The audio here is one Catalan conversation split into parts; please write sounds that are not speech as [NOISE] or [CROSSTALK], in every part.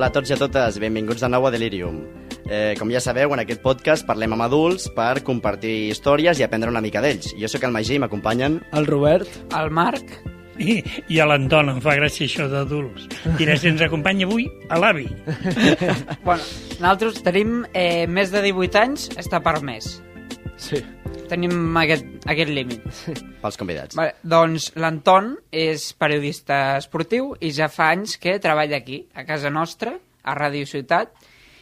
Hola a tots i a totes, benvinguts de nou a Delirium. Eh, com ja sabeu, en aquest podcast parlem amb adults per compartir històries i aprendre una mica d'ells. Jo sóc el Magí i m'acompanyen... El Robert. El Marc. I, i a l'Anton, em fa gràcia això d'adults. I ens ens acompanya avui a l'avi. [LAUGHS] Bueno, nosaltres tenim eh, més de 18 anys, està per més. Sí. Tenim aquest, aquest límit. pels convidats. Vale, doncs l'Anton és periodista esportiu i ja fa anys que treballa aquí, a casa nostra, a Ràdio Ciutat,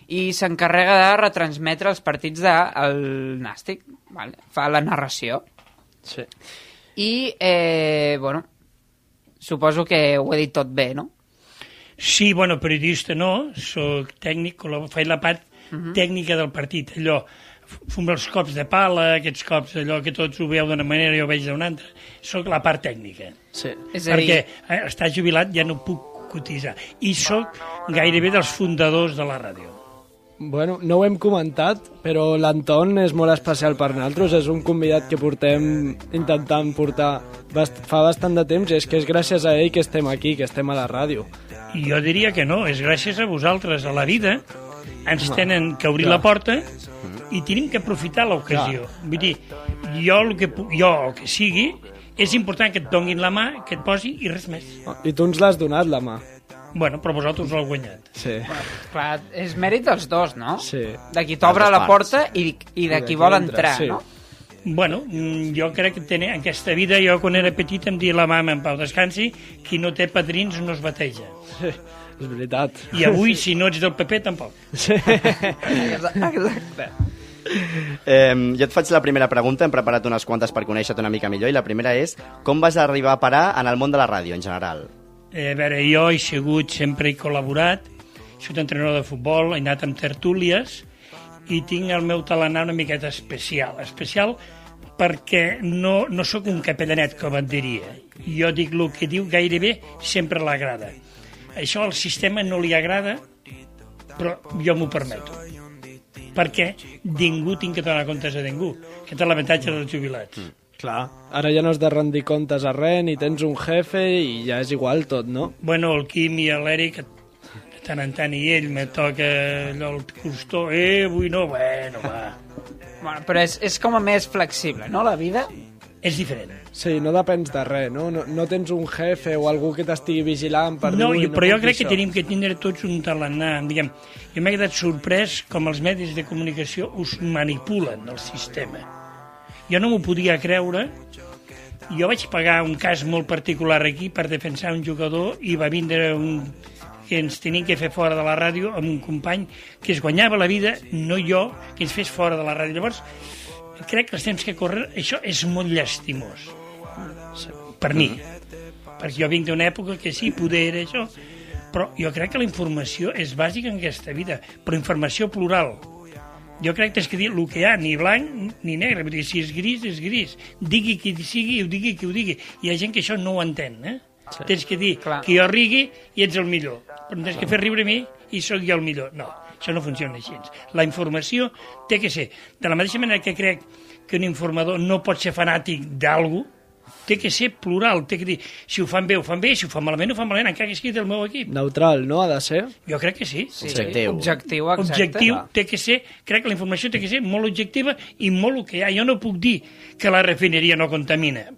i s'encarrega de retransmetre els partits del Nàstic. Vale? Fa la narració. Sí. I, eh, bueno, suposo que ho he dit tot bé, no? Sí, bueno, periodista no, sóc tècnic, faig la part tècnica del partit, allò, fum els cops de pala, aquests cops, allò que tots ho veu d'una manera i ho veig d'una altra, sóc la part tècnica. Sí. És a perquè dir, eh, estar jubilat ja no puc cotitzar. I sóc gairebé dels fundadors de la ràdio. Bueno, no ho hem comentat, però l'Anton és molt especial per nosaltres. És un convidat que portem intentant portar bast fa bastant de temps i és que és gràcies a ell que estem aquí, que estem a la ràdio. I jo diria que no, és gràcies a vosaltres, a la vida, ens tenen que obrir la porta i tenim que aprofitar l'ocasió. Vull dir, jo el, que, jo el que sigui, és important que et donguin la mà, que et posi i res més. I tu ens l'has donat, la mà. Bueno, però vosaltres l'heu guanyat. Sí. clar, és mèrit dels dos, no? Sí. De qui t'obre la porta i, i de de qui vol entra, entrar, sí. no? Bueno, mm, jo crec que ten, en aquesta vida, jo quan era petit em dia la mama en pau descansi, qui no té padrins no es bateja. sí. És veritat. I avui, [LAUGHS] si no ets del PP, tampoc. Sí. [LAUGHS] Exacte. Eh, jo et faig la primera pregunta, hem preparat unes quantes per conèixer-te una mica millor, i la primera és, com vas arribar a parar en el món de la ràdio, en general? Eh, a veure, jo he sigut, sempre he col·laborat, he sigut entrenador de futbol, he anat amb tertúlies i tinc el meu talenà una miqueta especial. Especial perquè no, no sóc un capellanet, com et diria. Jo dic el que diu gairebé sempre l'agrada. Això al sistema no li agrada, però jo m'ho permeto. Perquè ningú tinc que donar comptes a ningú. Aquest és l'avantatge dels jubilats. Clar, ara ja no has de rendir comptes a res, ni tens un jefe i ja és igual tot, no? Bueno, el Quim i l'Eric, de tant en tant i ell me toca allò el costó, eh, avui no, bueno, va. Bueno, però és, és com a més flexible, no, la vida? És diferent. Sí, no depens de res, no? No, no tens un jefe o algú que t'estigui vigilant per No, dir... jo, però jo crec que això". tenim que tindre tots un talent. Diguem, jo m'he quedat sorprès com els medis de comunicació us manipulen el sistema. Jo no m'ho podia creure. Jo vaig pagar un cas molt particular aquí per defensar un jugador i va vindre un que ens tenien que fer fora de la ràdio amb un company que es guanyava la vida, no jo, que ens fes fora de la ràdio. Llavors, crec que els temps que corren, això és molt llastimós per mi. Perquè jo vinc d'una època que sí, poder era això, però jo crec que la informació és bàsica en aquesta vida, però informació plural. Jo crec que tens que dir el que hi ha, ni blanc ni negre, vull dir, si és gris, és gris. Digui qui sigui i ho digui qui ho digui. Hi ha gent que això no ho entén, eh? Sí. Tens que dir Clar. que jo rigui i ets el millor. Però tens que fer riure a mi i sóc jo el millor. No, això no funciona així. La informació té que ser, de la mateixa manera que crec que un informador no pot ser fanàtic d'algú, té que ser plural, té que dir, si ho fan bé, ho fan bé, si ho fan malament, ho fan malament, encara que sigui del meu equip. Neutral, no? Ha de ser? Jo crec que sí. Sí, Objectiu. Objectiu, exacte. objectiu té que ser, crec que la informació té que ser molt objectiva i molt el que hi ha. Jo no puc dir que la refineria no contamina.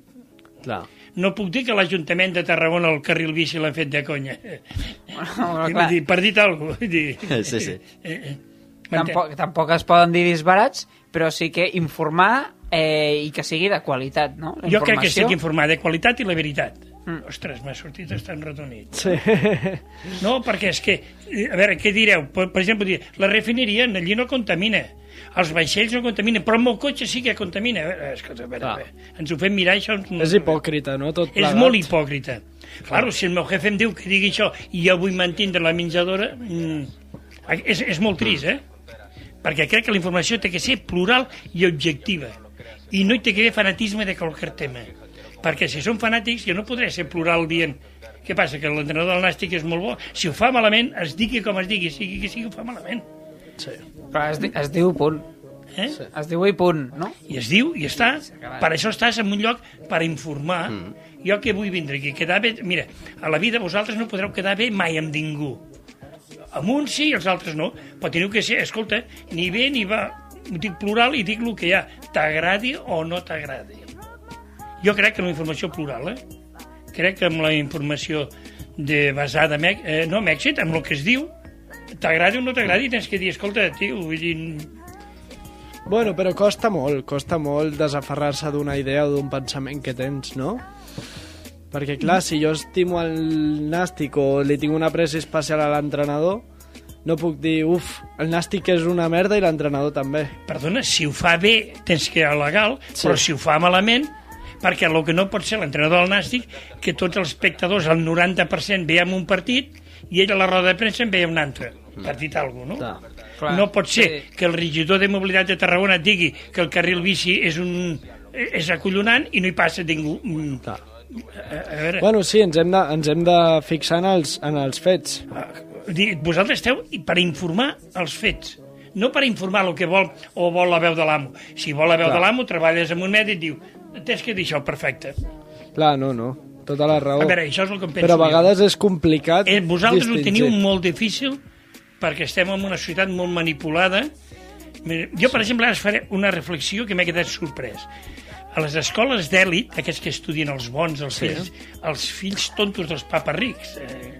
Clar. No puc dir que l'Ajuntament de Tarragona el carril bici l'ha fet de conya. Bueno, clar, dir, per dir alguna cosa. Dir, Sí, sí. Eh, eh. tampoc, tampoc es poden dir disbarats, però sí que informar eh, i que sigui de qualitat, no? Jo crec que informació. estic informat de qualitat i la veritat. Mm. Ostres, m'ha sortit estan retonit. Sí. No, perquè és que, eh, a veure, què direu? Per, per exemple, dir, la refineria allí no contamina, els vaixells no contaminen, però el meu cotxe sí que contamina. Veure, escolta, a veure, a Clar. veure, ens ho fem mirar, això... No, és hipòcrita, no? Tot És plegat. molt hipòcrita. Claro, si el meu jefe em diu que digui això i jo vull mantindre la menjadora, mm, És, és molt trist, eh? Perquè crec que la informació té que ser plural i objectiva. I no hi té que haver fanatisme de qualsevol tema. Perquè si són fanàtics, jo no podré ser plural dient què passa, que l'entrenador del Nàstic és molt bo. Si ho fa malament, es digui com es digui, sigui que sigui, ho fa malament. Sí. Però es, di es diu punt. Eh? Sí. Es diu i punt, no? I es diu, i està. Per això estàs en un lloc per informar. Mm. Jo que vull vindre aquí, quedar bé... Mira, a la vida vosaltres no podreu quedar bé mai amb ningú. Amb uns sí i els altres no. Però teniu que ser, escolta, ni bé ni va. Ho dic plural i dic el que hi ha. T'agradi o no t'agradi. Jo crec que la informació plural, eh? Crec que amb la informació de basada en, eh, no amb èxit, amb el que es diu, t'agradi o no t'agradi, tens que dir, escolta, tio, vull dir, Bueno, però costa molt, costa molt desaferrar-se d'una idea o d'un pensament que tens, no? Perquè, clar, si jo estimo el nàstic o li tinc una pressa especial a l'entrenador, no puc dir, uf, el nàstic és una merda i l'entrenador també. perdona, si ho fa bé tens que ir al legal, Sí. però si ho fa malament, perquè el que no pot ser l'entrenador del Nàstic, que tots els espectadors, el 90% veiem un partit i ell a la roda de premsa en veia un altre. Per dir alguna cosa, no? Clar. No pot ser Sí. que el regidor de mobilitat de Tarragona digui que el carril bici és un és acollonant i no hi passa ningú. Mm, Clar. A, a veure, Bueno, sí, ens hem de, ens hem de fixar en els, en els fets. Dir, vosaltres esteu per informar els fets, no per informar el que vol o vol la veu de l'amo. Si vol la veu Clar. de l'amo, treballes amb un mèdic i et diu tens que dir això, perfecte. Clar, no, no, tota la raó. A veure, això és el que em penso Però a jo. vegades és complicat Eh, vosaltres ho distingir. teniu molt difícil perquè estem en una societat molt manipulada. Jo, per exemple, ara faré una reflexió que m'ha quedat sorprès. A les escoles d'èlit, aquests que estudien els bons, els, Sí. fills, els fills tontos dels papes rics, eh,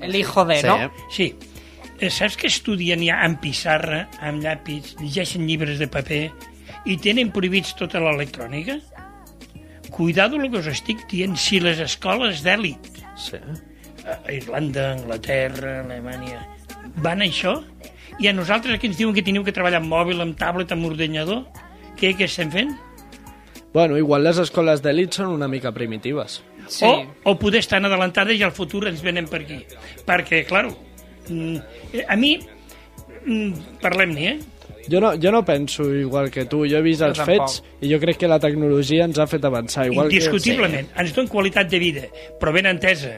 El hijo de, Sí. no? Sí. Eh, Saps que estudien ja amb pissarra, amb llapis, llegeixen llibres de paper i tenen prohibits tota l'electrònica? Cuidado el que us estic dient. Si les escoles d'èlit, Sí. a Irlanda, Anglaterra, Alemanya, van a això, i a nosaltres aquí ens diuen que teniu que treballar amb mòbil, amb tablet, amb ordenador, què, què estem fent? Bueno, igual les escoles d'elit són una mica primitives. Sí. O, o poder estar en adelantades i al futur ens venen per aquí. Perquè, clar, mm, eh, a mi, mm, parlem-ne, eh? Jo no, jo no penso igual que tu, jo he vist Jo els tampoc. fets i jo crec que la tecnologia ens ha fet avançar. Igual Indiscutiblement, ens dona qualitat de vida, però ben entesa.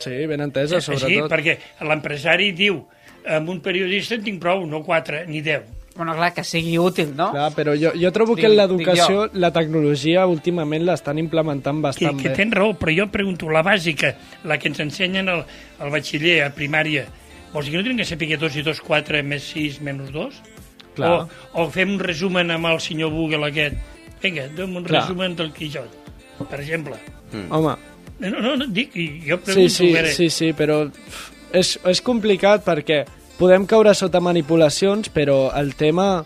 Que... Sí, ben entesa, Sí, sobretot. perquè l'empresari diu amb un periodista en tinc prou, no quatre ni deu. Bueno, clar, que sigui útil, no? Clar, però jo, jo trobo que Dic- en l'educació la tecnologia últimament l'estan implementant Que, bastant que bé. tens raó, però jo pregunto, la bàsica, la que ens ensenyen al, al batxiller, a primària, vols dir que no tenen que saber 2 i 2, 4, més 6, menys 2? Clar. O, o fem un resumen amb el senyor Google aquest. Vinga, da'm un Clar. resumen del Quixot, per exemple. Home, No, no, no, dic, jo sí, pregunto... sí, a veure, sí, sí, però és, és complicat perquè podem caure sota manipulacions, però el tema...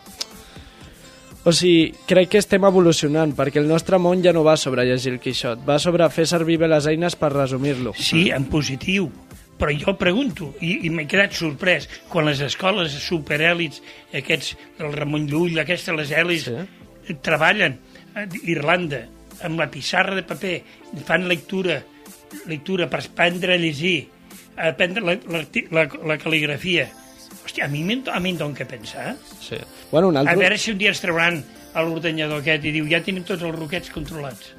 O sigui, crec que estem evolucionant, perquè el nostre món ja no va sobre llegir el Quixot, va sobre fer servir bé les eines per resumir-lo. Sí, en positiu. Però jo pregunto, i, i m'he quedat sorprès, quan les escoles superèlits, aquests, el Ramon Llull, aquestes, les èlits, Sí. sí. treballen a Irlanda amb la pissarra de paper, fan lectura, lectura per aprendre a llegir, a aprendre la, la, la, la cal·ligrafia. Hòstia, a mi a mi em dona què pensar. Sí. Bueno, un A altre... veure si un dia ens trauran a l'ordenyador aquest i diu ja tenim tots els roquets controlats.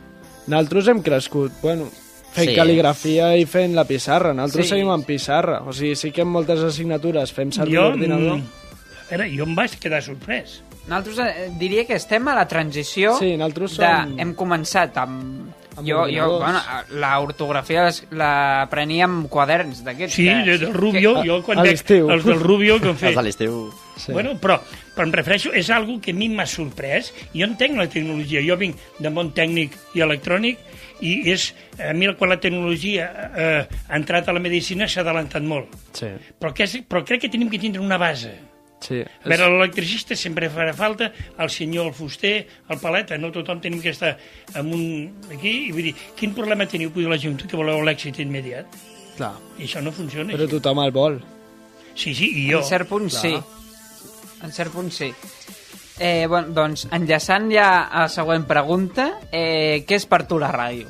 Nosaltres hem crescut, bueno, fent Sí. cal·ligrafia i fent la pissarra. Nosaltres Sí. seguim amb pissarra. O sigui, sí que en moltes assignatures fem servir l'ordinador. mm, a veure, jo em vaig quedar sorprès. Nosaltres eh, diria que estem a la transició Sí, nosaltres de... som- Hem començat amb... Amb jo, jo, bueno, la ortografia les- la prenia amb quaderns d'aquests. Sí, que- de- del Rubio, que- jo quan veig els del Rubio que han [LAUGHS] Els fet... de l'estiu... Sí. Bueno, però, però em refereixo, és algo que a mi m'ha sorprès. Jo entenc la tecnologia, jo vinc de món tècnic i electrònic i és, a mi quan la tecnologia eh, ha entrat a la medicina s'ha adelantat molt. Sí, Però, que és, però crec que tenim que tindre una base. Sí. A veure, l'electricista sempre farà falta, el senyor, el fuster, el paleta, no tothom tenim que estar amb un... aquí, i vull dir, quin problema teniu, vull dir, la gent que voleu l'èxit immediat? Clar. I això no funciona Però així. tothom el vol. Sí, sí, i jo. En cert punt, Clar. sí. En cert punt, sí. Eh, bueno, doncs, enllaçant ja a la següent pregunta, eh, què és per tu la ràdio?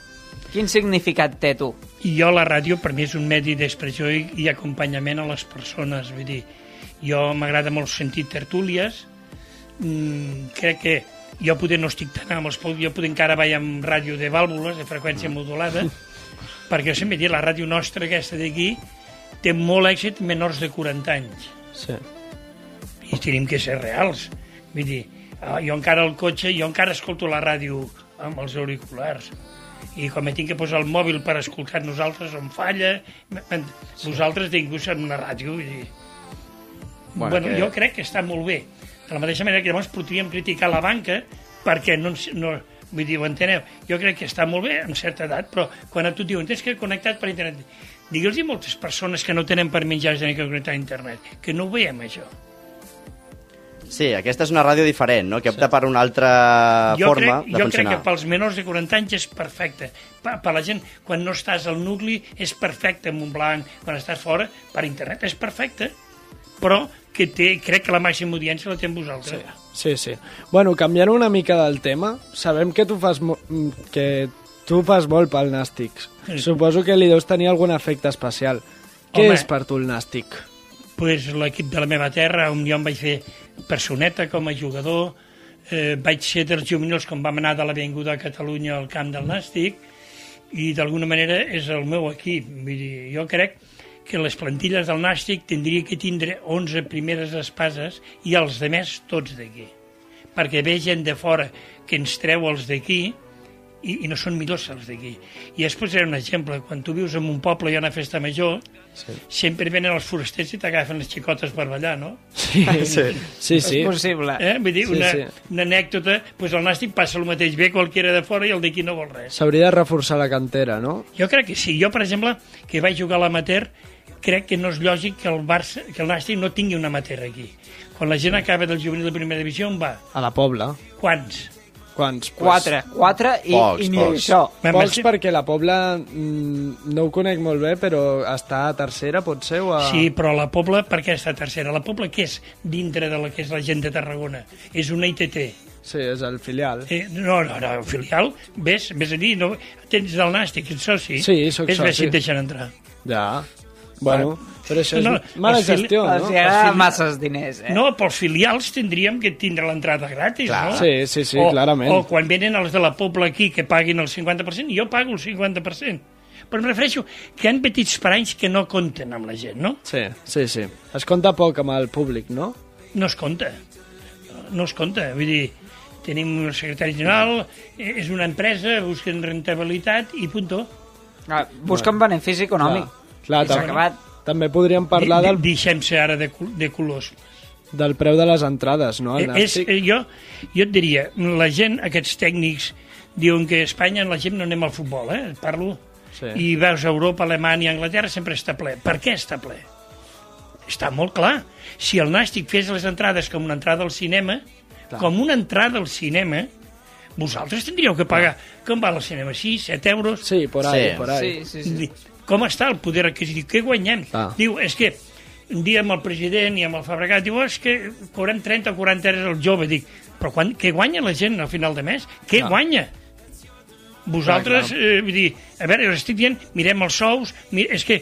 Quin significat té tu? I jo la ràdio per mi és un medi d'expressió i, i acompanyament a les persones. Vull dir, jo m'agrada molt sentir tertúlies, mm, crec que jo poder no estic tant amb els... Jo poder encara vaig amb ràdio de vàlvules, de freqüència modulada, perquè jo sempre he dit, la ràdio nostra aquesta d'aquí té molt èxit menors de 40 anys Sí. i tenim que ser reals. Vull dir, ah, jo encara al cotxe, jo encara escolto la ràdio amb els auriculars. I quan me tinc que posar el mòbil per escoltar nosaltres on falla, me- me- vosaltres amb una ràdio. Vull dir. Bueno, Bueno, que- Jo crec que està molt bé. De la mateixa manera que llavors podríem criticar la banca perquè no, no, vull dir, ho enteneu? Jo crec que està molt bé en certa edat, però quan a tu et diuen tens que connectat per internet, digue'ls a moltes persones que no tenen per menjar tenen que connectar a internet, que no ho veiem això. Sí, aquesta és una ràdio diferent, no? que opta per una altra jo forma crec, de jo crec funcionar. que pels menors de 40 anys és perfecte. Per, per la gent, quan no estàs al nucli, és perfecte en Montblanc, quan estàs fora, per internet, és perfecte. Però que té, crec que la màxima audiència la té amb vosaltres. Sí, sí. Bueno, canviant una mica del tema, sabem que tu fas, mm, que tu fas molt pel nàstics. Sí. Suposo que li deus tenir algun efecte especial. Què Home. és per tu el nàstic? pues, l'equip de la meva terra, on jo em vaig fer personeta com a jugador, eh, vaig ser dels juvenils quan vam anar de l'Avinguda a Catalunya al camp del Nàstic, i d'alguna manera és el meu equip. Vull dir, jo crec que les plantilles del Nàstic tindria que tindre 11 primeres espases i els de més tots d'aquí. Perquè ve gent de fora que ens treu els d'aquí i, i no són millors els d'aquí. I després era un exemple, quan tu vius en un poble i hi ha una festa major, Sí. sempre venen els forasters i t'agafen les xicotes per ballar, no? Sí, sí. [LAUGHS] sí, sí. És possible. Eh? Vull dir, Sí, una, sí. una anècdota, doncs el nàstic passa el mateix, ve qualquiera de fora i el d'aquí no vol res. S'hauria de reforçar la cantera, no? Jo crec que sí. Jo, per exemple, que vaig jugar a l'amateur, crec que no és lògic que el, Barça, que el nàstic no tingui un amateur aquí. Quan la gent acaba del juvenil de primera divisió, on va? A la Pobla. Quants? Quants? Quatre. Quatre i, Pocs, i ni pocs. això. Pocs perquè la Pobla mm, no ho conec molt bé, però està a tercera, pot ser? O a... Sí, però la Pobla, per què està tercera? La Pobla què és dintre de la que és la gent de Tarragona? És una ITT. Sí, és el filial. Eh, no, no, no, filial, ves, ves a dir, no, tens del nàstic, ets soci? Sí, soc ves, Ves soci. si et deixen entrar. Ja. Bueno, però això és No, mala els gestió, Els no? hi agrada masses diners, eh? No, pels filials tindríem que tindre l'entrada gratis, Clar. no? Sí, sí, sí, o, clarament. O quan venen els de la Pobla aquí que paguin el 50%, jo pago el 50%. Però em refereixo que hi ha petits paranys que no compten amb la gent, no? Sí, sí, sí. Es compta poc amb el públic, no? No es compta. No es compta. Vull dir, tenim un secretari general, eh, és una empresa, busquen rentabilitat i punto. Ah, Busquen benefici econòmic. Clar, I s'ha tam- acabat. també podríem parlar del, di- Deixem-se ara de, de colors. del preu de les entrades, no? Eh, és, eh, jo, jo et diria, la gent, aquests tècnics, diuen que a Espanya la gent no anem al futbol, eh? Parlo. Sí. I veus a Europa, Alemanya, Anglaterra, sempre està ple. Per què està ple? Està molt clar. Si el Nàstic fes les entrades com una entrada al cinema, Clar. com una entrada al cinema, vosaltres tindríeu que pagar. Com val el cinema? 6, 7 euros? Sí, por ahí, Sí. por ahí. Sí, sí, sí. Com està el poder adquisitiu? Què guanyem? Ah. Diu, és que un dia amb el president i amb el Fabregat, diu, "Oh, és que cobrem 30 o 40 euros el jove. Dic, però quan, què guanya la gent al final de mes? Què Ah. guanya? Vosaltres, Clar, eh, vull dir, a veure, us estic dient, mirem els sous, mi, és que,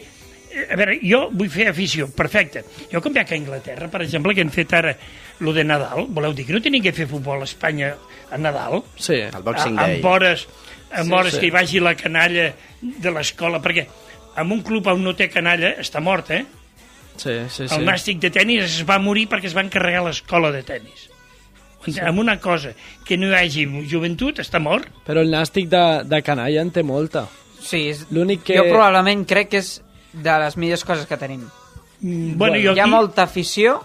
eh, a veure, jo vull fer afició, perfecte. Jo com veig a Anglaterra, per exemple, que han fet ara lo de Nadal, voleu dir que no tenim que fer futbol a Espanya a Nadal? Sí. El Boxing a, Day. amb hores, amb Sí, hores sí. que hi vagi la canalla de l'escola, perquè en un club on no té canalla està mort, eh? Sí, sí, sí. El nàstic de tennis es va morir perquè es van carregar l'escola de tennis. Sí. Amb una cosa, que no hi hagi joventut, està mort. Però el nàstic de, de canalla en té molta. Sí, és... L'únic que- Jo probablement crec que és de les millors coses que tenim. Mm, Bueno, jo Hi ha aquí, molta afició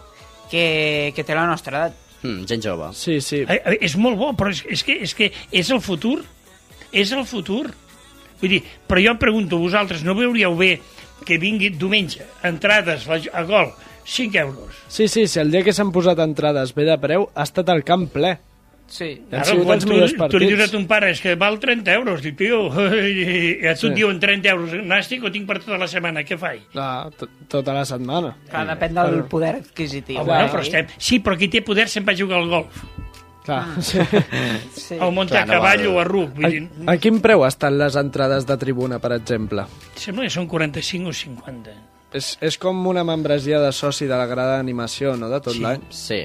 que, que té la nostra edat. Mm, gent jove. Sí, sí. Eh, eh, és molt bo, però és, és, que, és que és el futur. És el futur. Vull dir, però jo em pregunto, vosaltres no veuríeu bé que vingui diumenge, entrades a gol, 5 euros. Sí, sí, si el dia que s'han posat entrades bé de preu, ha estat el camp ple. Sí. Han Ara, sigut els tu, millors tu li dius a partits. ton pare és que val 30 euros, dic, tio, [LAUGHS] i a tu Sí. et diuen 30 euros nàstic ho tinc per tota la setmana, què faig? Ah, to- tota la setmana. Clar, depèn del poder adquisitiu. Ah, bueno, eh? però estem... Sí, però qui té poder se'n va a jugar al golf. Clar, sí. Sí. o muntar Clar, no a cavall val. o a ruc. Vull A, dir, a quin preu estan les entrades de tribuna, per exemple? sembla que són 45 o 50. És, és com una membresia de soci de la grada d'animació, no?, de tot Sí. l'any. Sí.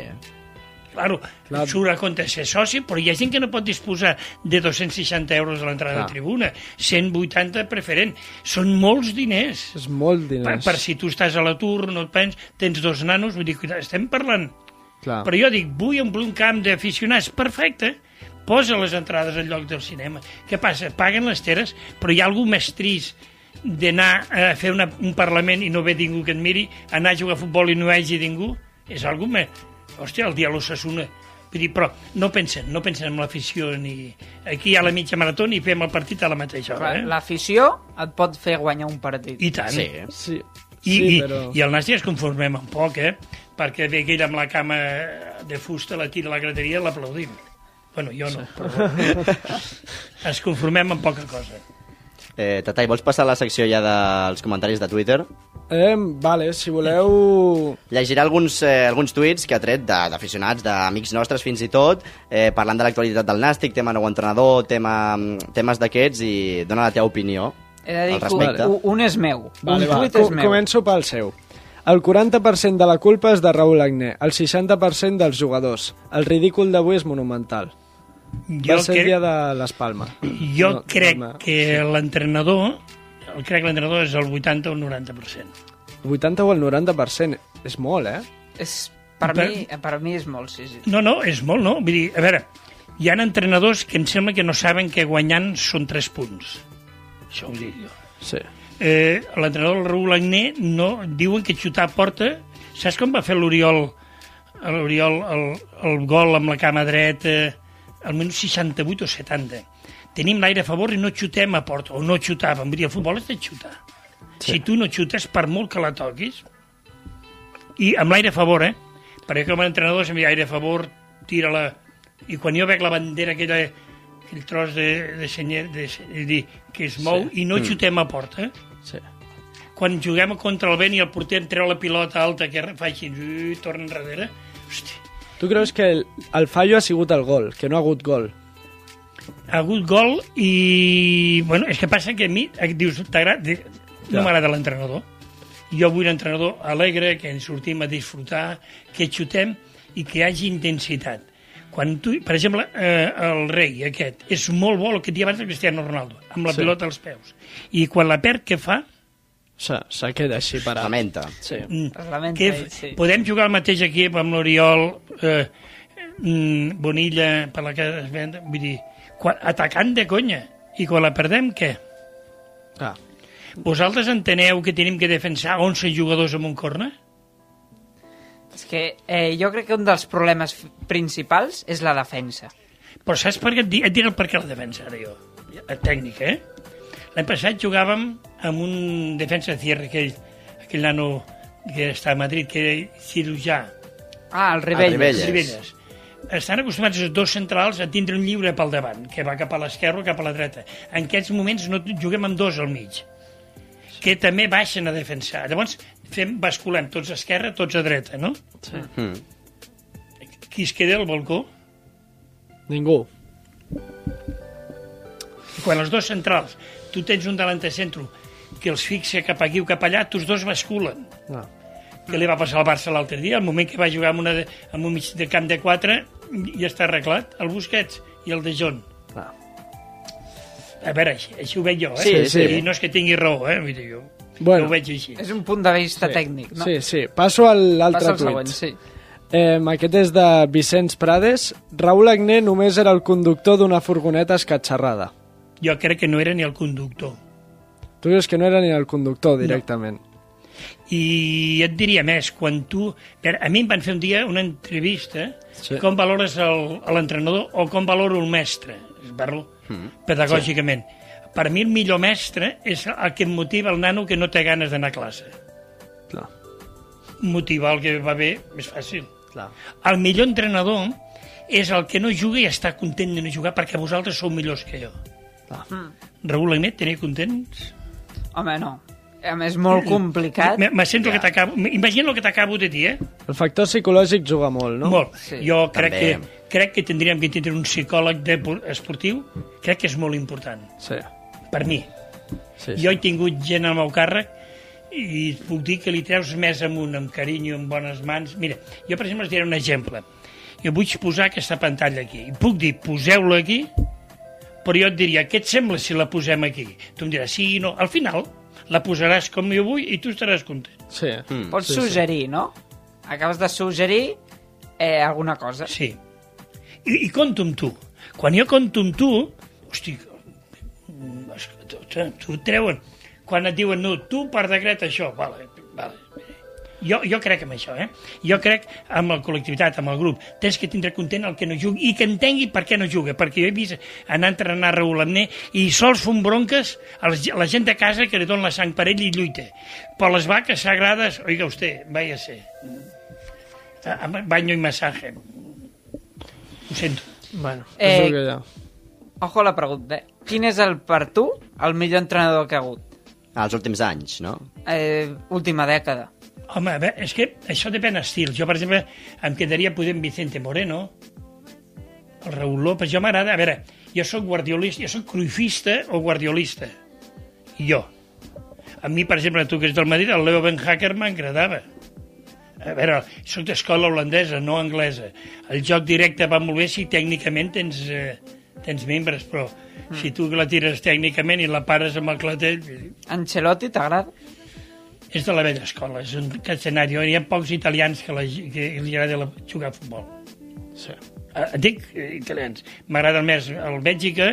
Claro, Clar. surt a compte ser soci, però hi ha gent que no pot disposar de 260 euros a l'entrada de tribuna, 180 preferent. Són molts diners. És molt Per, diners. per si tu estàs a l'atur, no et pens, tens dos nanos, vull dir, estem parlant. Clar. Però jo dic, vull omplir un camp d'aficionats, perfecte, posa les entrades al lloc del cinema. Què passa? Paguen les teres, però hi ha algú més trist d'anar a fer una, un Parlament i no ve ningú que et miri, anar a jugar a futbol i no hi hagi ningú, és algú més... Hòstia, el dia a l'Ossassuna. Vull dir, però no pensen, no pensen en l'afició ni... Aquí hi ha la mitja marató i fem el partit a la mateixa hora, eh? L'afició et pot fer guanyar un partit. I tant. Sí. Sí, I, sí i, però... I el Nàstia es conformem un poc, eh? Perquè ve aquell amb la cama de fusta, la tira a la graderia, l'aplaudim. Bueno, jo no, però [LAUGHS] es conformem amb poca cosa. Eh, Tatai, vols passar a la secció ja dels comentaris de Twitter? Eh, vale, si voleu... Llegiré alguns, eh, alguns tuits que ha tret de- d'aficionats, d'amics nostres fins i tot, eh, parlant de l'actualitat del Nàstic, tema nou entrenador, tema, temes d'aquests, i dona la teva opinió He de dir que un, un és meu. Vale, un va, tuit és meu. començo pel seu. El 40% de la culpa és de Raúl Agné, el 60% dels jugadors. El ridícul d'avui és monumental. Jo Va ser el dia crec, de les Palmes. jo No, crec Palma. que l'entrenador el crec que l'entrenador és el 80 o el 90%. El 80 o el 90%. És molt, eh? És, per, Per- mi, per mi és molt, sí, sí. No, no, és molt, no? Vull dir, a veure, hi ha entrenadors que em sembla que no saben que guanyant són 3 punts. Això ho dic jo. Sí. Eh, l'entrenador Raúl Agné no, diuen que xutar a porta saps com va fer l'Oriol? l'Oriol el, el gol amb la cama dreta al minut 68 o 70 tenim l'aire a favor i no xutem a porta o no xutàvem, vull dir, el futbol és de xutar. Sí. si tu no xutes per molt que la toquis i amb l'aire a favor, eh? Perquè com a entrenador si aire a favor, tira-la. I quan jo veig la bandera aquella aquell tros de, de, senyer, de, de dir, que es mou sí. i no xutem a porta sí. quan juguem contra el vent i el porter em treu la pilota alta que fa així i torna enrere hosti, Tu creus que el, el fallo ha sigut el gol, que no ha hagut gol? ha hagut gol i bueno, és que passa que a mi eh, dius, t'agrada no m'agrada l'entrenador jo vull un entrenador alegre que ens sortim a disfrutar que xutem i que hi hagi intensitat quan tu, per exemple, eh, el rei aquest, és molt bo el que dia abans de Cristiano Ronaldo, amb la Sí. pilota als peus. I quan la perd, què fa? Se, se queda així parat. Lamenta. Sí. Mm. Lamenta, Què, ell, sí. Podem jugar al mateix equip amb l'Oriol, eh, mm, Bonilla, per la que es ven, vull dir, quan, atacant de conya. I quan la perdem, què? Ah, Vosaltres enteneu que tenim que defensar 11 jugadors amb un corner? És que eh, jo crec que un dels problemes principals és la defensa. Però saps per què et, di- et diré el per què la defensa, ara jo. A tècnica, eh? L'any passat jugàvem amb un defensa de cierre, aquell, aquell nano que està a Madrid, que era cirurgià, Ah, el Ribelles. Ribelles. Ribelles. Estan acostumats els dos centrals a tindre un lliure pel davant, que va cap a l'esquerra o cap a la dreta. En aquests moments no juguem amb dos al mig, que també baixen a defensar. Llavors fem, basculem tots a esquerra, tots a dreta, no? sí. Mm. Qui es queda al balcó? Ningú. Quan els dos centrals, tu tens un delanter centro que els fixa cap aquí o cap allà, tots dos basculen. Ah. Què li va passar al Barça l'altre dia? Al moment que va jugar amb, una de, amb un mig de camp de 4 ja està arreglat, el Busquets i el de John. Ah. A veure, així, així ho veig jo, eh? Sí, sí. I no és que tingui raó, eh? Vull dir, jo, Bueno. jo ho veig així. És un punt de vista Sí. tècnic, no? Sí, sí. Passo a l'altre tuit. següent, sí. Eh, aquest és de Vicenç Prades. Raúl Agné només era el conductor d'una furgoneta escatxarrada. Jo crec que no era ni el conductor. Tu dius que no era ni el conductor directament. I et diria més, quan tu... A mi em van fer un dia una entrevista Sí. com valores l'entrenador o com valoro el mestre, parlo pedagògicament. Per mi el millor mestre és el que motiva el nano que no té ganes d'anar a classe. Clar. Motivar el que va bé és fàcil. Clar. El millor entrenador és el que no juga i està content de no jugar perquè vosaltres sou millors que jo. Clar. Raúl Agnet, tenia contents? Home, no. A més, molt complicat. Me, me sento ja. que t'acabo... Imagina el que t'acabo de dir, eh? El factor psicològic juga molt, no? Molt. Sí. Jo crec També. que, crec que tindríem que tindre un psicòleg de, esportiu. Crec que és molt important, Sí. Per mi. sí, Jo he tingut gent al meu càrrec i et puc dir que li treus més amunt, amb carinyo, amb bones mans. Mira, jo, per exemple, us diré un exemple. Jo vull posar aquesta pantalla aquí. I puc dir, poseu-la aquí, però jo et diria, què et sembla si la posem aquí? Tu em diràs, sí, no. Al final, la posaràs com jo vull i tu estaràs content. Sí. Mm. Pots Sí, sí. suggerir, no? Acabes de suggerir eh, alguna cosa. Sí. I, I conto amb tu. Quan jo conto amb tu, hosti, et treuen. Quan et diuen, no, tu per decret això, vale, vale. Jo, jo crec en això, eh? Jo crec amb la col·lectivitat, amb el grup. Tens que tindre content el que no jugui i que entengui per què no juga. Perquè jo he vist anar a entrenar Raül Amné i sols fon bronques a la, gent de casa que li dona la sang per ell i lluita. Però les vaques sagrades, oiga usted, váyase. A- a- Baño y masaje. Ho sento. Bueno, Eh. Ojo a la pregunta. eh? Quin és el, per tu, el millor entrenador que ha hagut? als últims anys, no? Eh, última dècada. Home, a veure, és que això depèn d'estils. Jo, per exemple, em quedaria poder amb Vicente Moreno, el Raúl López. Jo m'agrada... A veure, jo sóc guardiolista, jo sóc cruifista o guardiolista. Jo. A mi, per exemple, tu que ets del Madrid, el Leo Ben Hacker m'agradava. A veure, sóc d'escola holandesa, no anglesa. El joc directe va molt bé si tècnicament tens, eh, tens membres, però mm. si tu la tires tècnicament i la pares amb el clatell... Ancelotti, t'agrada? És de la vella escola, és un escenari. Hi ha pocs italians que, la, que li agrada la, jugar a futbol. Sí. Eh, dic eh, italians. M'agrada més el Bèlgica,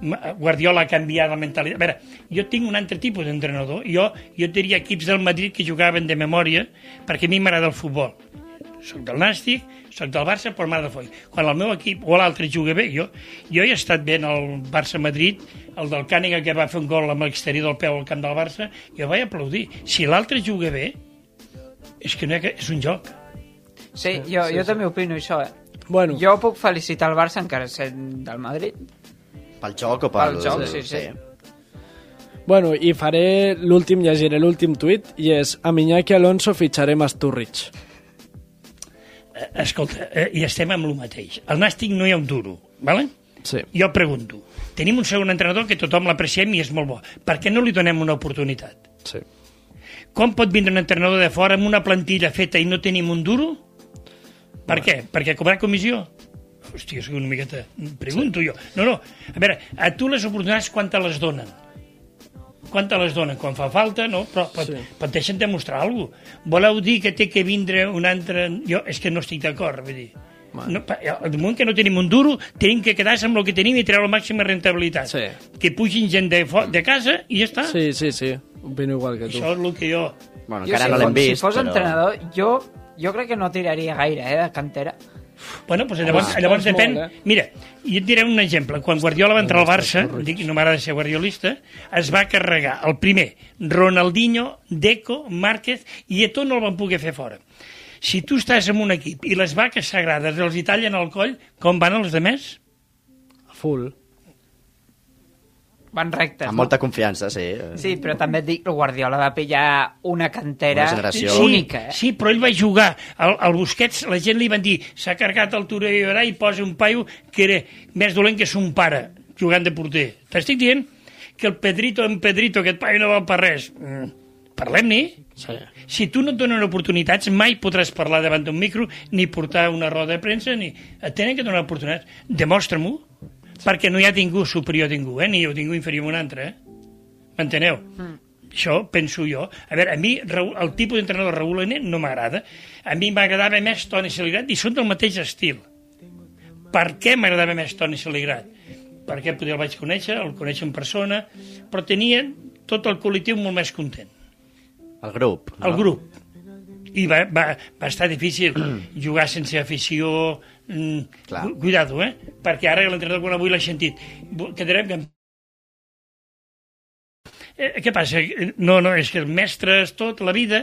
M- Guardiola ha canviat la mentalitat. A veure, jo tinc un altre tipus d'entrenador. Jo, jo diria equips del Madrid que jugaven de memòria, perquè a mi m'agrada el futbol. Soc del Nàstic, soc del Barça, però m'agrada el futbol. Quan el meu equip o l'altre juga bé, jo, jo he estat bé en el Barça-Madrid, el del Càniga que va fer un gol amb l'exterior del peu al camp del Barça, jo vaig aplaudir. Si l'altre juga bé, és que no ha, que- és un joc. Sí, jo, sí, jo sí. també opino això, eh? Bueno, Jo puc felicitar el Barça encara sent del Madrid. Pel joc o pel... Pel joc, sí, sí. bueno, i faré l'últim, llegiré l'últim tuit, i és amb Iñaki Alonso fitxarem a Sturridge. Eh, Escolta, eh, i estem amb el mateix. Al Nàstic no hi ha un duro, ¿vale? Sí. Jo pregunto, tenim un segon entrenador que tothom l'apreciem i és molt bo. Per què no li donem una oportunitat? Sí. Com pot vindre un entrenador de fora amb una plantilla feta i no tenim un duro? Per què? Perquè cobrar comissió? Hòstia, soc una miqueta... Pregunto jo. No, no. A veure, a tu les oportunitats quan te les donen? Quan te les donen? Quan fa falta, no? Però, però, Sí. et deixen demostrar alguna cosa. Voleu dir que té que vindre un altre... Jo és que no estic d'acord, vull dir. No, pa- al moment que no tenim un duro, tenim que quedar-se amb el que tenim i treure la màxima rentabilitat. Sí. Que pugin gent de, de casa i ja està. Sí, sí, sí. Opino igual que tu. Això és el que jo... Bueno, Jo, encara si no l'hem vist, Si fos però... entrenador, jo, jo crec que no tiraria gaire, eh, de cantera. Bueno, doncs llavors, Ah, llavors depèn... molt, eh? Mira, jo et diré un exemple. Quan Guardiola va entrar al Barça, dic, no m'agrada ser guardiolista, es va carregar el primer, Ronaldinho, Deco, Márquez, i Eto'o no el van poder fer fora. Si tu estàs en un equip i les vaques sagrades els hi tallen el coll, com van els demés? Full. Van rectes, Amb no? molta confiança, sí. Sí, però també et dic, el Guardiola va pillar una cantera Una generació. única, eh? Sí, però ell va jugar. Al, al Busquets, la gent li van dir s'ha carregat el Torreira i posa un paio que era més dolent que son pare, jugant de porter. T'estic dient que el Pedrito, en Pedrito, aquest paio no val per res. Mm. Parlem-ne. Sí. Si tu no et donen oportunitats, mai podràs parlar davant d'un micro, ni portar una roda de premsa, ni... Et tenen que donar oportunitats. Demostra-m'ho, perquè no hi ha ningú superior a ningú, eh? ni jo ningú inferior a un altre. Eh? M'enteneu? Mm. Això penso jo. A veure, a mi el tipus d'entrenador Raül Ené no m'agrada. A mi m'agradava més Toni Saligrat i són del mateix estil. Per què m'agradava més Toni Saligrat? Perquè poder el vaig conèixer, el conèixer en persona, però tenien tot el col·lectiu molt més content El grup. No? el grup. I va, va, va estar difícil jugar sense afició. Mm, Clar. cu- cuidado, eh? Perquè ara l'entrenador quan avui l'ha sentit. Quedarem camp... Eh, què passa? No, no, és que el mestre és tot, la vida,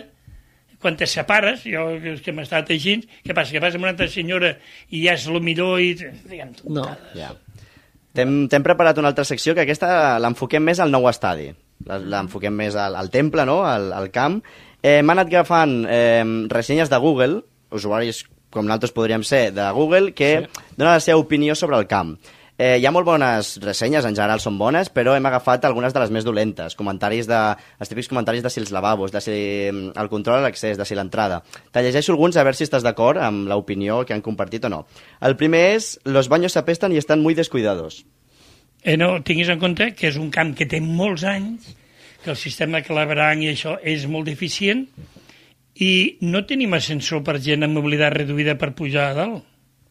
quan te separes, jo que és que m'he estat així, què passa? Que vas amb una altra senyora i ja és el millor i... Diguem, No. Ja. T'hem preparat una altra secció que aquesta l'enfoquem més al nou estadi. la- l'enfoquem més al, al temple, no? al, al camp. Eh, M'han anat agafant eh, ressenyes de Google, usuaris com nosaltres podríem ser, de Google, que sí. donen la seva opinió sobre el camp. Eh, hi ha molt bones ressenyes, en general són bones, però hem agafat algunes de les més dolentes. Comentaris de, els típics comentaris de si els lavabos, de si mm, el control a l'accés, de si l'entrada. Te llegeixo alguns a veure si estàs d'acord amb l'opinió que han compartit o no. El primer és, los baños se apestan y están muy descuidados. Eh, no, tinguis en compte que és un camp que té molts anys, que el sistema claveranc i això és molt deficient, i no tenim ascensor per gent amb mobilitat reduïda per pujar a dalt.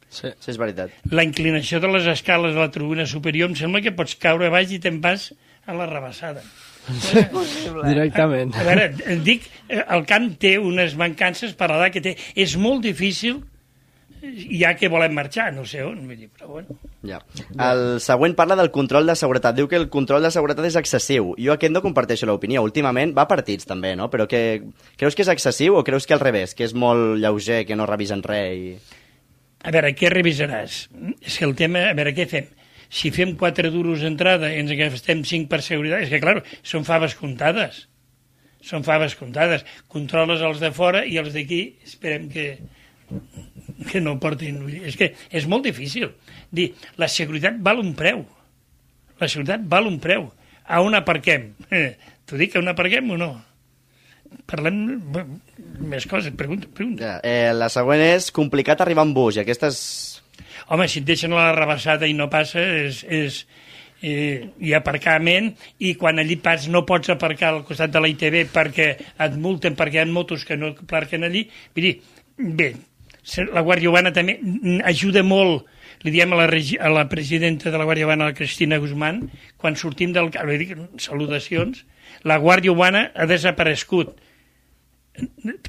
Sí. Sí, és veritat. La inclinació de les escales de la tribuna superior em sembla que pots caure a baix i te'n vas a la rebassada. Directament. A veure, et dic, eh, el camp té unes mancances per l'edat que té. És molt difícil, ja que volem marxar, no sé on, vull dir, però bueno. Ja. El següent parla del control de seguretat. Diu que el control de seguretat és excessiu. Jo aquest no comparteixo l'opinió. Últimament va a partits també, no? Però que, creus que és excessiu o creus que al revés, que és molt lleuger, que no revisen res i... A veure, què revisaràs? És que el tema, a veure, què fem? Si fem 4 duros d'entrada i ens gastem 5 per seguretat, és que, clar, són faves comptades. Són faves comptades. Controles els de fora i els d'aquí esperem que, [LAUGHS] que no portin... És que és molt difícil. Dir, la seguretat val un preu. La seguretat val un preu. A on aparquem? Eh, [LAUGHS] T'ho dic, a on aparquem o no? Parlem més coses, pregunta, pregunta. Ja. Eh, la següent és complicat arribar amb bus, i aquesta és... Home, si et deixen a la rebassada i no passa, és, és, eh, ha aparcament i quan allí pas no pots aparcar al costat de la ITV perquè et multen perquè hi ha motos que no aparquen allí. Vull dir, bé, la Guàrdia Urbana també mm, ajuda molt li diem a la, a la presidenta de la Guàrdia Urbana, la Cristina Guzmán, quan sortim del... Vull dir, salutacions, la Guàrdia Urbana ha desaparegut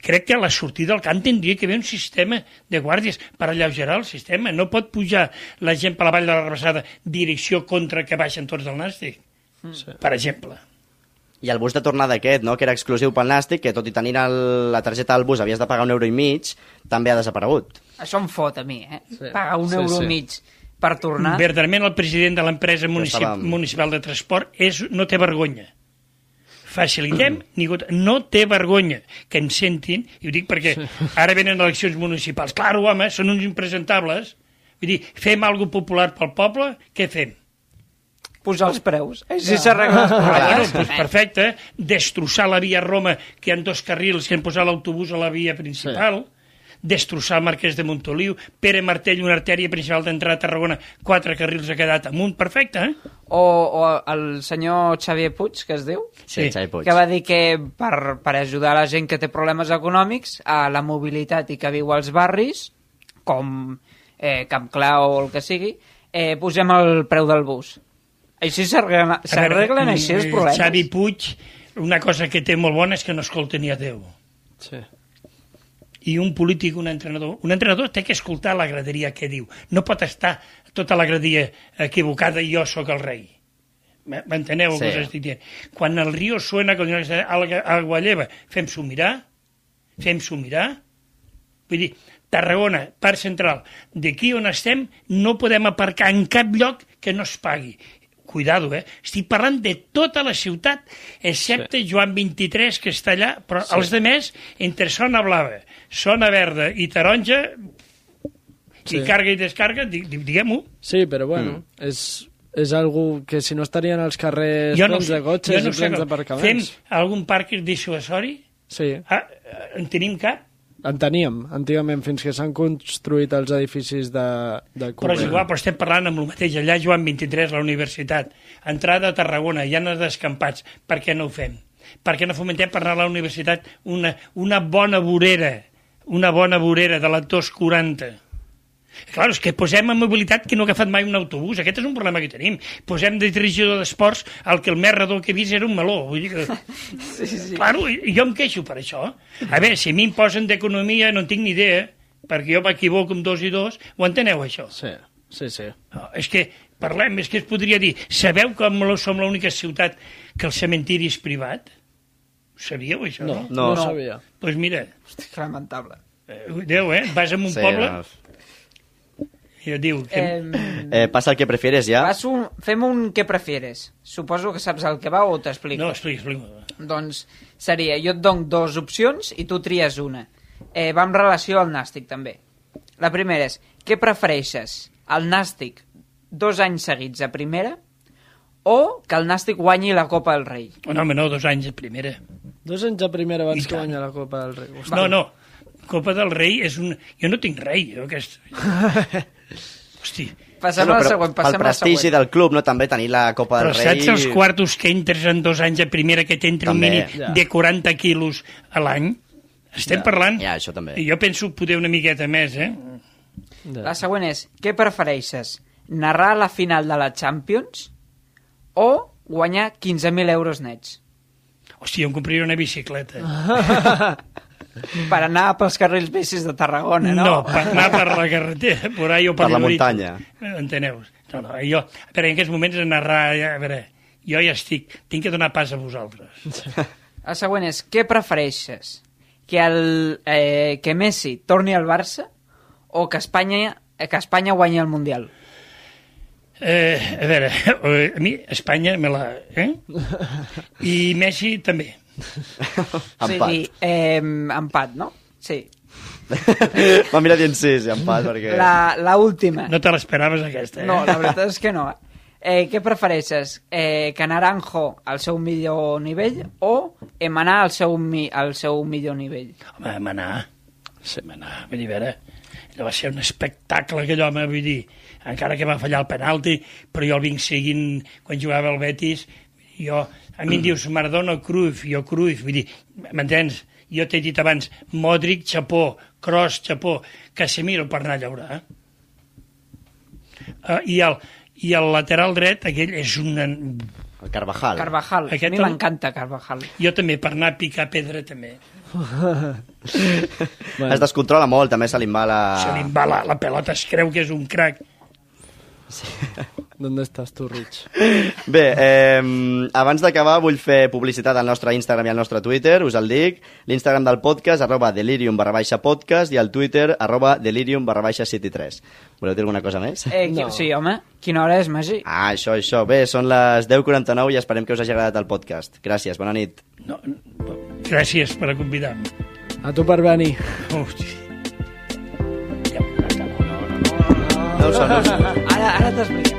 crec que a la sortida del camp tindria que haver un sistema de guàrdies per alleugerar el sistema. No pot pujar la gent per la vall de la Rebassada direcció contra que baixen tots del Nàstic, Sí. per exemple. I el bus de tornada aquest, no? que era exclusiu pel Nàstic, que tot i tenir el, la targeta del bus havies de pagar un euro i mig, també ha desaparegut. Això em fot a mi, eh? Sí. Pagar un Sí, euro sí. i mig per tornar. Verdaderament el president de l'empresa municip estàvem- municipal de transport és, no té vergonya. Facilitem, [CLEARS THROAT] ningú, no té vergonya que ens sentin, i ho dic perquè ara venen eleccions municipals. Clar, home, són uns impresentables. Vull dir, fem alguna popular pel poble, què fem? Posar els preus. Així s'arreglen els Ah, bueno, problemes. doncs perfecte. Destrossar la via Roma, que hi ha dos carrils que han posat l'autobús a la via principal. Destrossar el Marquès de Montoliu. Pere Martell, una artèria principal d'entrada a Tarragona, quatre carrils ha quedat amunt. Perfecte, eh? O, o el senyor Xavier Puig, que es diu, Sí, Sí. Que va dir que per, per ajudar la gent que té problemes econòmics a la mobilitat i que viu als barris, com eh, Camp Clau o el que sigui, eh, posem el preu del bus. Així s'arreglen s'arreglen així els eh, problemes. Xavi Puig, una cosa que té molt bona és que no escolta ni a Déu. Sí. I un polític, un entrenador... Un entrenador té que escoltar la graderia que diu. No pot estar tota la graderia equivocada i jo sóc el rei. M'enteneu el Sí. que us estic dient? Quan el riu suena con agua lleva, fem-s'ho mirar, fem-s'ho mirar. Vull dir, Tarragona, Parc Central, d'aquí on estem, no podem aparcar en cap lloc que no es pagui. Cuidado, eh? Estic parlant de tota la ciutat, excepte sí. Joan 23, que està allà, però sí. els demés, entre zona blava, zona verda i taronja, sí. I carga i descarga, di- di- diguem-ho. Sí, però bueno, mm. és, és algo que si no estarien als carrers Jo no plens sé, de cotxes no i plens d'aparcaments. Fem algun parc dissuasori? Sí, Ah, eh, en tenim cap? En teníem, antigament, fins que s'han construït els edificis de, de Però és Cuba. igual, però estem parlant amb el mateix. Allà, Joan 23, la universitat. Entrada a Tarragona, hi ha els descampats. Per què no ho fem? Per què no fomentem per anar a la universitat una, una bona vorera, una bona vorera de la 240? Clar, és que posem en mobilitat que no ha agafat mai un autobús. Aquest és un problema que tenim. Posem de dirigidor d'esports el que el més redó que he vist era un meló. Vull dir que... [LAUGHS] sí, sí. Claro, i jo em queixo per això. A veure, si a mi em posen d'economia no en tinc ni idea, perquè jo m'equivoco amb dos i dos, ho enteneu, això? Sí, sí, sí. No, és que parlem, és que es podria dir, sabeu que lo- som l'única ciutat que el cementiri és privat? Ho sabíeu, això? No, no? no, No. sabia. Doncs pues mira, Hosti, que lamentable. eh, Déu, eh? Vas a un Sí, poble no. Que diu que... Eh, Eh, passa el que prefieres ja. un, fem un què prefieres. Suposo que saps el que va o t'explico. No, explica, explica. Doncs seria, jo et dono dues opcions i tu tries una. Eh, va en relació al nàstic, també. La primera és, què prefereixes? El nàstic dos anys seguits a primera o que el nàstic guanyi la Copa del Rei? Oh, no, home, no, dos anys a primera. Dos anys a primera I abans que tant. guanya la Copa del Rei. Hosti. No, no, Copa del Rei és un... Jo no tinc rei, jo aquest... [LAUGHS] Hosti, Passem Bueno, al però següent, passem al prestigi següent. del club, no? També tenir la Copa però del Rei... saps els quartos que entres en dos anys a primera que t'entra un mínim Ja. de 40 quilos a l'any? Estem Ja, parlant... ja, això també. I jo penso poder una miqueta més, eh? La següent és, què prefereixes? Narrar la final de la Champions o guanyar 15.000 euros nets? Hòstia, em compraria una bicicleta. [LAUGHS] Per anar pels carrils bicis de Tarragona, no? No, per anar per la carretera, por ahí o per, Per la Llorit. muntanya. Enteneu? No, no, jo, veure, en aquests moments narrar, ja, a veure, jo ja estic, tinc que donar pas a vosaltres. [LAUGHS] El següent és, què prefereixes? Que, el, eh, que Messi torni al Barça o que Espanya, que Espanya guanyi el Mundial? Eh, a veure, [LAUGHS] a mi Espanya me la... Eh? [LAUGHS] I Messi també. Empat. sigui, eh, empat, no? Sí. Va mirar dient sí, sí, empat, perquè... La, la última. No te l'esperaves aquesta, eh? No, la veritat és que no. Eh, què prefereixes? Eh, que Naranjo al seu millor nivell o Emanar al seu, mi, al seu millor nivell? Home, manar. Sí. Manar, vull dir, a veure, allò va ser un espectacle aquell home, vull dir, encara que va fallar el penalti, però jo el vinc seguint quan jugava al Betis, jo, a mi em dius Maradona o Cruyff, jo Cruyff, vull dir, m'entens? Jo t'he dit abans, Modric, Chapó, Kroos, Chapó, Casemiro per anar a llaurar. Uh, i, el, I el lateral dret, aquell és un... El Carvajal. Carvajal. Aquest a mi el- m'encanta Carvajal. Jo també, per anar a picar pedra, també. Es descontrola molt, també se li va la... Se li va la, la pelota, es creu que és un crac. ¿Dónde estás tú, Rich? Bé, eh, abans d'acabar vull fer publicitat al nostre Instagram i al nostre Twitter, us el dic. L'Instagram del podcast, arroba delirium barra baixa podcast, i el Twitter, arroba delirium barra baixa 73. Voleu dir alguna cosa més? Eh, qui, No. Sí, home, quina hora és, Magí? Ah, això, això. Bé, són les 10.49 i esperem que us hagi agradat el podcast. Gràcies, bona nit. No, no, gràcies per convidar-me. A tu per venir. Hosti. Ara, ara t'expliquem.